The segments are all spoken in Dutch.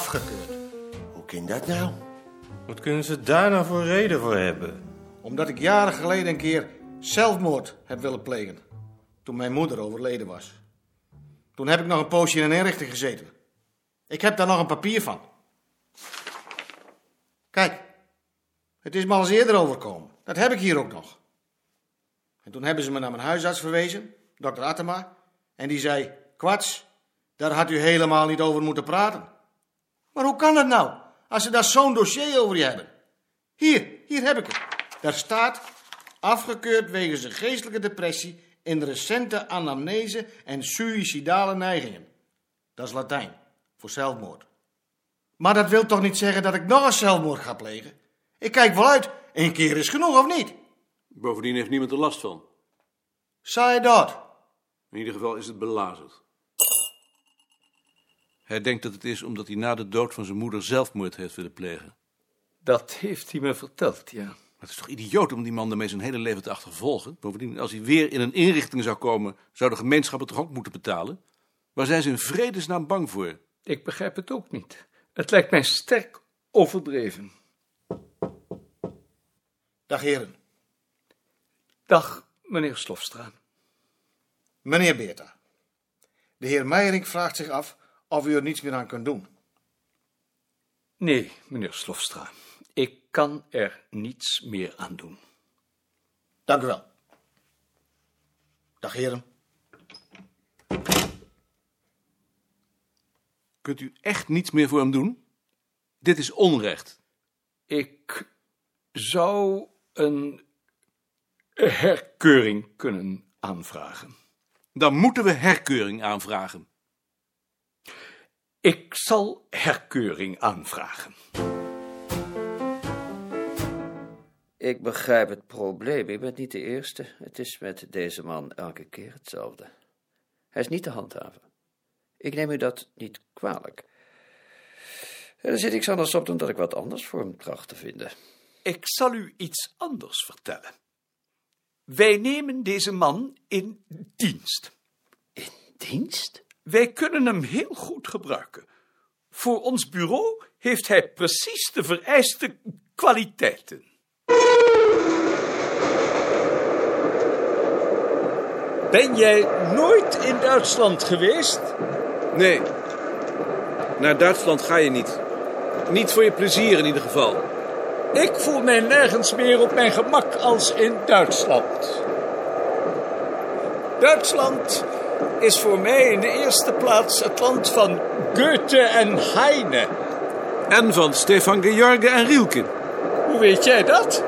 afgekeurd. Hoe kan dat nou? Wat kunnen ze daar nou voor reden voor hebben? Omdat ik jaren geleden een keer zelfmoord heb willen plegen. Toen mijn moeder overleden was. Toen heb ik nog een poosje in een inrichting gezeten. Ik heb daar nog een papier van. Kijk, het is me al eens eerder overkomen. Dat heb ik hier ook nog. En toen hebben ze me naar mijn huisarts verwezen, dokter Attema. En die zei, kwats, daar had u helemaal niet over moeten praten. Maar hoe kan dat nou, als ze daar zo'n dossier over je hebben? Hier, hier heb ik het. Daar staat, afgekeurd wegens een geestelijke depressie in recente anamnese en suïcidale neigingen. Dat is Latijn, voor zelfmoord. Maar dat wil toch niet zeggen dat ik nog een zelfmoord ga plegen? Ik kijk wel uit, één keer is genoeg of niet? Bovendien heeft niemand er last van. Zei dat? In ieder geval is het belazerd. Hij denkt dat het is omdat hij na de dood van zijn moeder zelfmoord heeft willen plegen. Dat heeft hij me verteld, ja. Maar het is toch idioot om die man daarmee zijn hele leven te achtervolgen? Bovendien, als hij weer in een inrichting zou komen, zou de gemeenschap het toch ook moeten betalen? Waar zijn ze in vredesnaam bang voor? Ik begrijp het ook niet. Het lijkt mij sterk overdreven. Dag heren. Dag, meneer Slofstra. Meneer Beerta. De heer Meijering vraagt zich af of u er niets meer aan kunt doen. Nee, meneer Slofstra. Ik kan er niets meer aan doen. Dank u wel. Dag heren. Kunt u echt niets meer voor hem doen? Dit is onrecht. Ik zou een herkeuring kunnen aanvragen. Dan moeten we herkeuring aanvragen. Ik zal herkeuring aanvragen. Ik begrijp het probleem. Ik ben niet de eerste. Het is met deze man elke keer hetzelfde. Hij is niet te handhaven. Ik neem u dat niet kwalijk. En dan zit ik anders op dan dat ik wat anders voor hem tracht te vinden. Ik zal u iets anders vertellen. Wij nemen deze man in dienst. In dienst? Wij kunnen hem heel goed gebruiken. Voor ons bureau heeft hij precies de vereiste kwaliteiten. Ben jij nooit in Duitsland geweest? Nee. Naar Duitsland ga je niet. Niet voor je plezier in ieder geval. Ik voel mij nergens meer op mijn gemak als in Duitsland. Duitsland is voor mij in de eerste plaats het land van Goethe en Heine. En van Stefan George en Rielke. Hoe weet jij dat?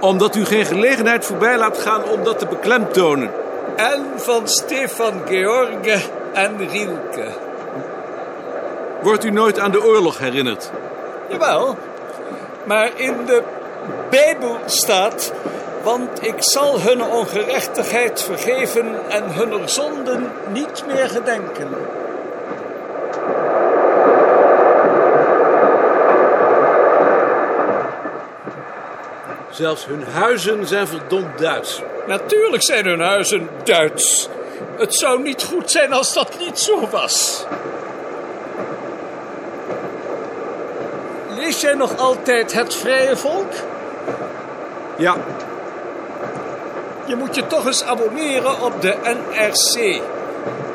Omdat u geen gelegenheid voorbij laat gaan om dat te beklemtonen. En van Stefan George en Rielke. Wordt u nooit aan de oorlog herinnerd? Jawel, maar in de Bijbel staat... Want ik zal hun ongerechtigheid vergeven en hun zonden niet meer gedenken. Zelfs hun huizen zijn verdomd Duits. Natuurlijk zijn hun huizen Duits. Het zou niet goed zijn als dat niet zo was. Lees jij nog altijd het vrije volk? Ja, Je moet je toch eens abonneren op de NRC.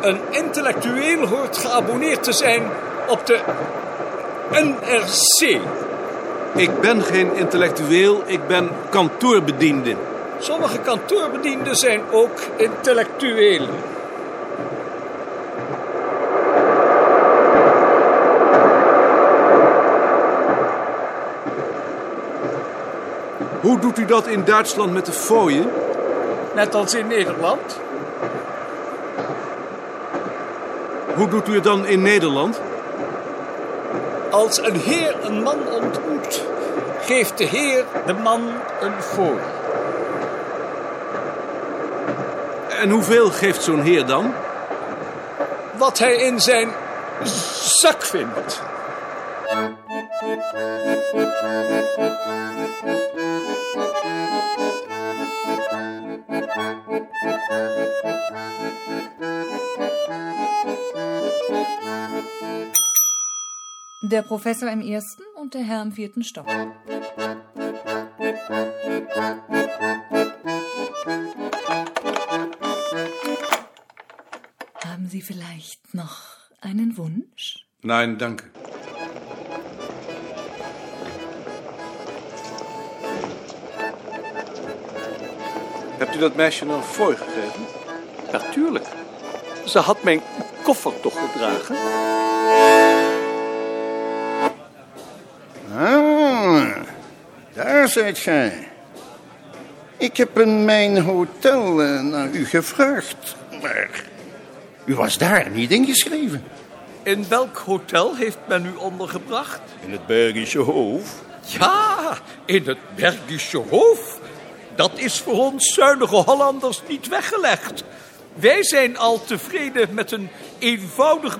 Een intellectueel hoort geabonneerd te zijn op de NRC. ik ben geen intellectueel, ik ben kantoorbediende. Sommige kantoorbedienden zijn ook intellectuelen. Hoe doet u dat in Duitsland met de fooien? Net als in Nederland. Hoe doet u het dan in Nederland? Als een heer een man ontmoet, geeft de heer de man een fooi. En hoeveel geeft zo'n heer dan? Wat hij in zijn zak vindt. Der Professor im ersten und der Herr im vierten Stock. Haben Sie vielleicht noch einen Wunsch? Nein, danke. Hebt u dat meisje een fooi gegeven? Natuurlijk. Ze had mijn koffer toch gedragen? Ah, daar zijt gij. Ik heb in mijn hotel eh, naar u gevraagd, maar u was daar niet ingeschreven. In welk hotel heeft men u ondergebracht? In het Belgische Hof. Ja, in het Belgische Hof. Dat is voor ons zuinige Hollanders niet weggelegd. Wij zijn al tevreden met een eenvoudig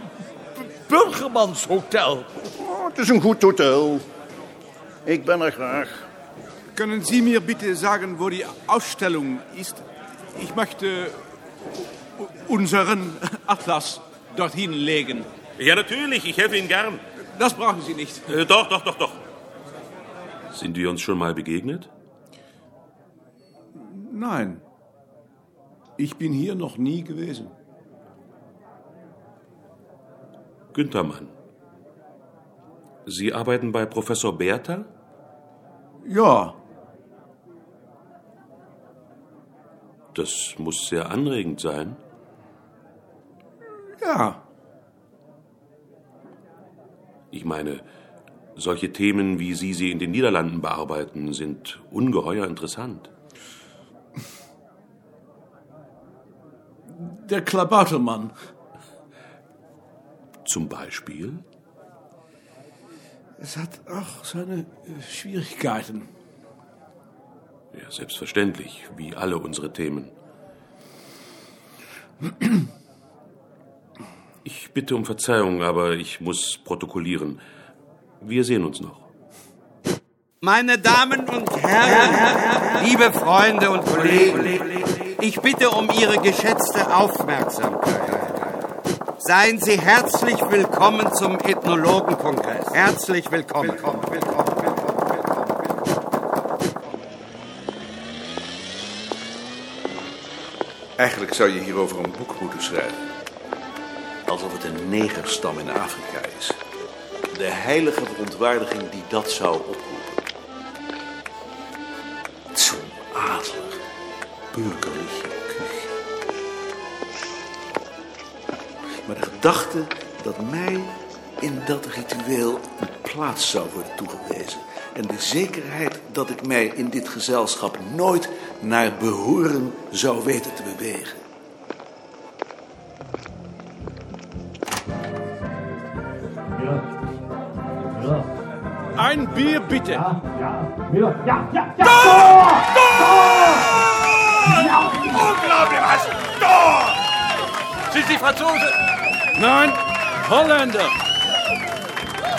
burgermanshotel. Oh, het is een goed hotel. Ik ben er graag. Können Sie mir bitte sagen, wo die Ausstellung ist? Ich möchte unseren Atlas dorthin legen. Ja, natürlich, ich helfe Ihnen gern. Das brauchen Sie nicht. Äh, doch, doch, doch, doch. Sind wir uns schon mal begegnet? Nein. Ich bin hier noch nie gewesen. Günther Mann. Sie arbeiten bei Professor Bertha? Ja, Das muss sehr anregend sein. ja. Ich meine, solche Themen, wie Sie sie in den Niederlanden bearbeiten, sind ungeheuer interessant. Der Klabautermann. Zum Beispiel? Es hat auch seine äh, Schwierigkeiten. Ja, selbstverständlich, wie alle unsere Themen. Ich bitte um Verzeihung, aber ich muss protokollieren. Wir sehen uns noch. Meine Damen und Herren, liebe Freunde und Kollegen, ich bitte um Ihre geschätzte Aufmerksamkeit. Seien Sie herzlich willkommen zum Ethnologenkongress. Herzlich willkommen. Eigenlijk zou je hierover een boek moeten schrijven. Alsof het een negerstam in Afrika is. De heilige verontwaardiging die dat zou oproepen. Zo'n adelig, burgerliche Maar de gedachte dat mij in dat ritueel een plaats zou worden toegewezen. En de zekerheid dat ik mij in dit gezelschap nooit naar behoren zou weten te bewegen. Ein Bier bitte. Unglaublich, was? Tor! Sind Sie Franzose? Nein, Holländer.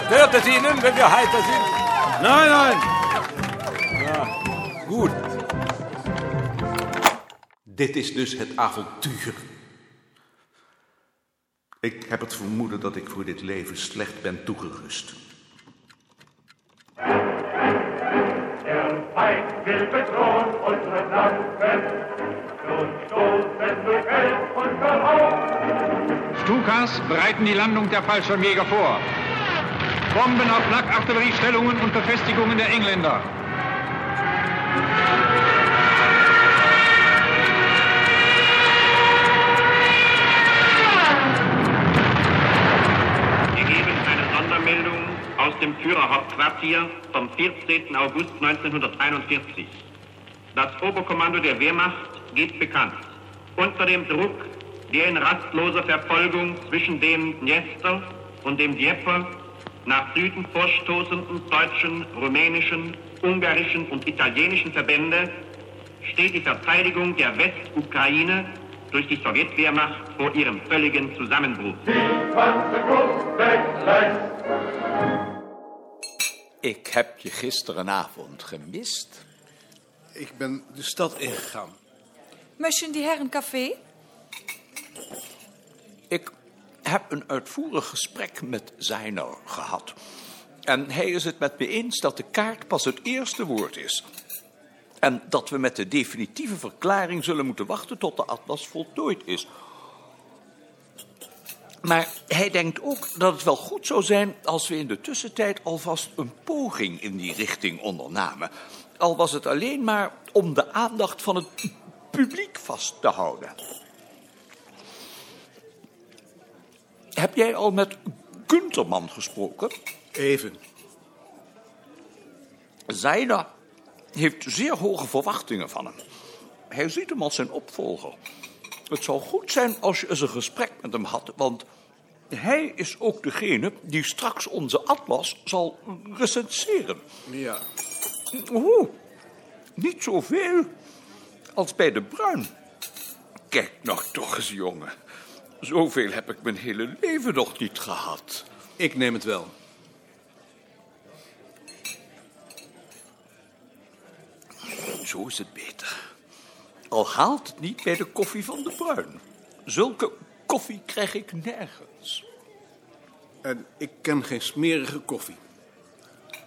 Hört es Ihnen, wenn wir heiter sind? Nein, nein. Ja, gut. Dit is dus het avontuur. Ik heb het vermoeden dat ik voor dit leven slecht ben toegerust. Der Feind will bedrohen unsere Flanken. Nun stoßen durch Feld und Verlauf. Stukas bereiten die Landung der Fallschirmjäger vor. Bomben auf Flak-Artilleriestellungen und Befestigungen der Engländer. Gegeben eine Sondermeldung aus dem Führerhauptquartier vom 14. August 1941. Das Oberkommando der Wehrmacht geht bekannt. Unter dem Druck der in rastloser Verfolgung zwischen dem Dniester und dem Dnieper nach Süden vorstoßenden deutschen, rumänischen, ungarischen und italienischen Verbände steht die Verteidigung der Westukraine durch die Sowjetwehrmacht vor ihrem völligen Zusammenbruch. Ik heb je gisterenavond gemist. Ik ben de stad ingegaan. Möchten die Herren Kaffee? Ik heb een uitvoerig gesprek met Zijner gehad. En hij is het met me eens dat de kaart pas het eerste woord is. En dat we met de definitieve verklaring zullen moeten wachten tot de atlas voltooid is. Maar hij denkt ook dat het wel goed zou zijn als we in de tussentijd alvast een poging in die richting ondernamen. Al was het alleen maar om de aandacht van het publiek vast te houden. Heb jij al met Gunterman gesproken? Even. Zijner heeft zeer hoge verwachtingen van hem. Hij ziet hem als zijn opvolger. Het zou goed zijn als je eens een gesprek met hem had, want hij is ook degene die straks onze atlas zal recenseren. Ja. Oeh, niet zoveel als bij de Bruin. Kijk nou toch eens, jongen. Zoveel heb ik mijn hele leven nog niet gehad. Ik neem het wel. Zo is het beter. Al haalt het niet bij de koffie van de Bruin. Zulke koffie krijg ik nergens. En ik ken geen smerige koffie.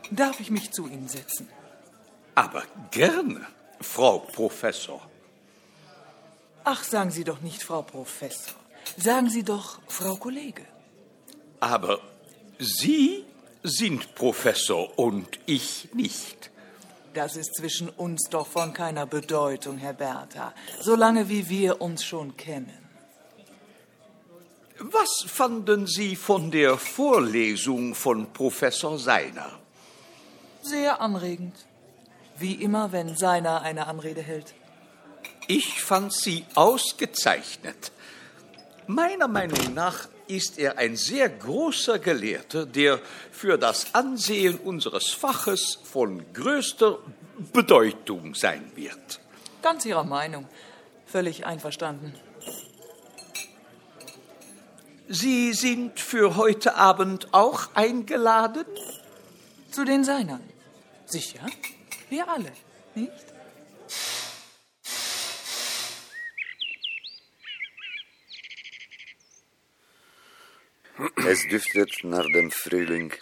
Darf ich mich zu Ihnen setzen? Aber gerne, Frau Professor. Ach, sagen Sie doch nicht Frau Professor. Sagen Sie doch Frau Kollege. Aber Sie sind Professor und ich nicht. Das ist zwischen uns doch von keiner Bedeutung, Herr Bertha, solange wie wir uns schon kennen. Was fanden Sie von der Vorlesung von Professor Seiner? Sehr anregend. Wie immer, wenn Seiner eine Anrede hält. Ich fand sie ausgezeichnet. Meiner Meinung nach ist er ein sehr großer Gelehrter, der für das Ansehen unseres Faches von größter Bedeutung sein wird. Ganz Ihrer Meinung. Völlig einverstanden. Sie sind für heute Abend auch eingeladen? Zu den Seinern. Sicher? Wir alle, nicht? Es duftet naar dem Frühling.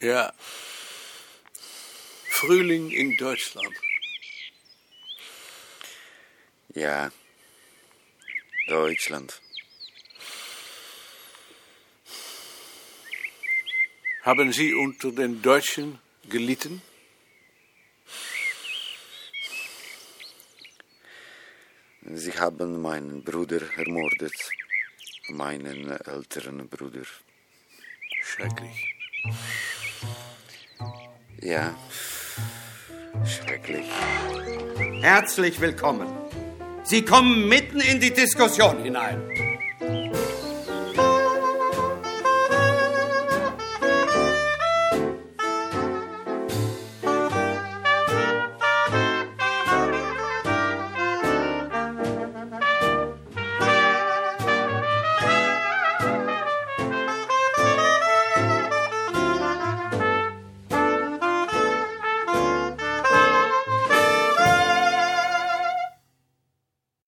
Ja. Frühling in Deutschland. Ja. Deutschland. Haben Sie unter den Deutschen gelitten? Sie haben meinen Bruder ermordet. Meinen älteren Bruder. Schrecklich. Ja. Schrecklich. Herzlich willkommen. Sie kommen mitten in die Diskussion hinein.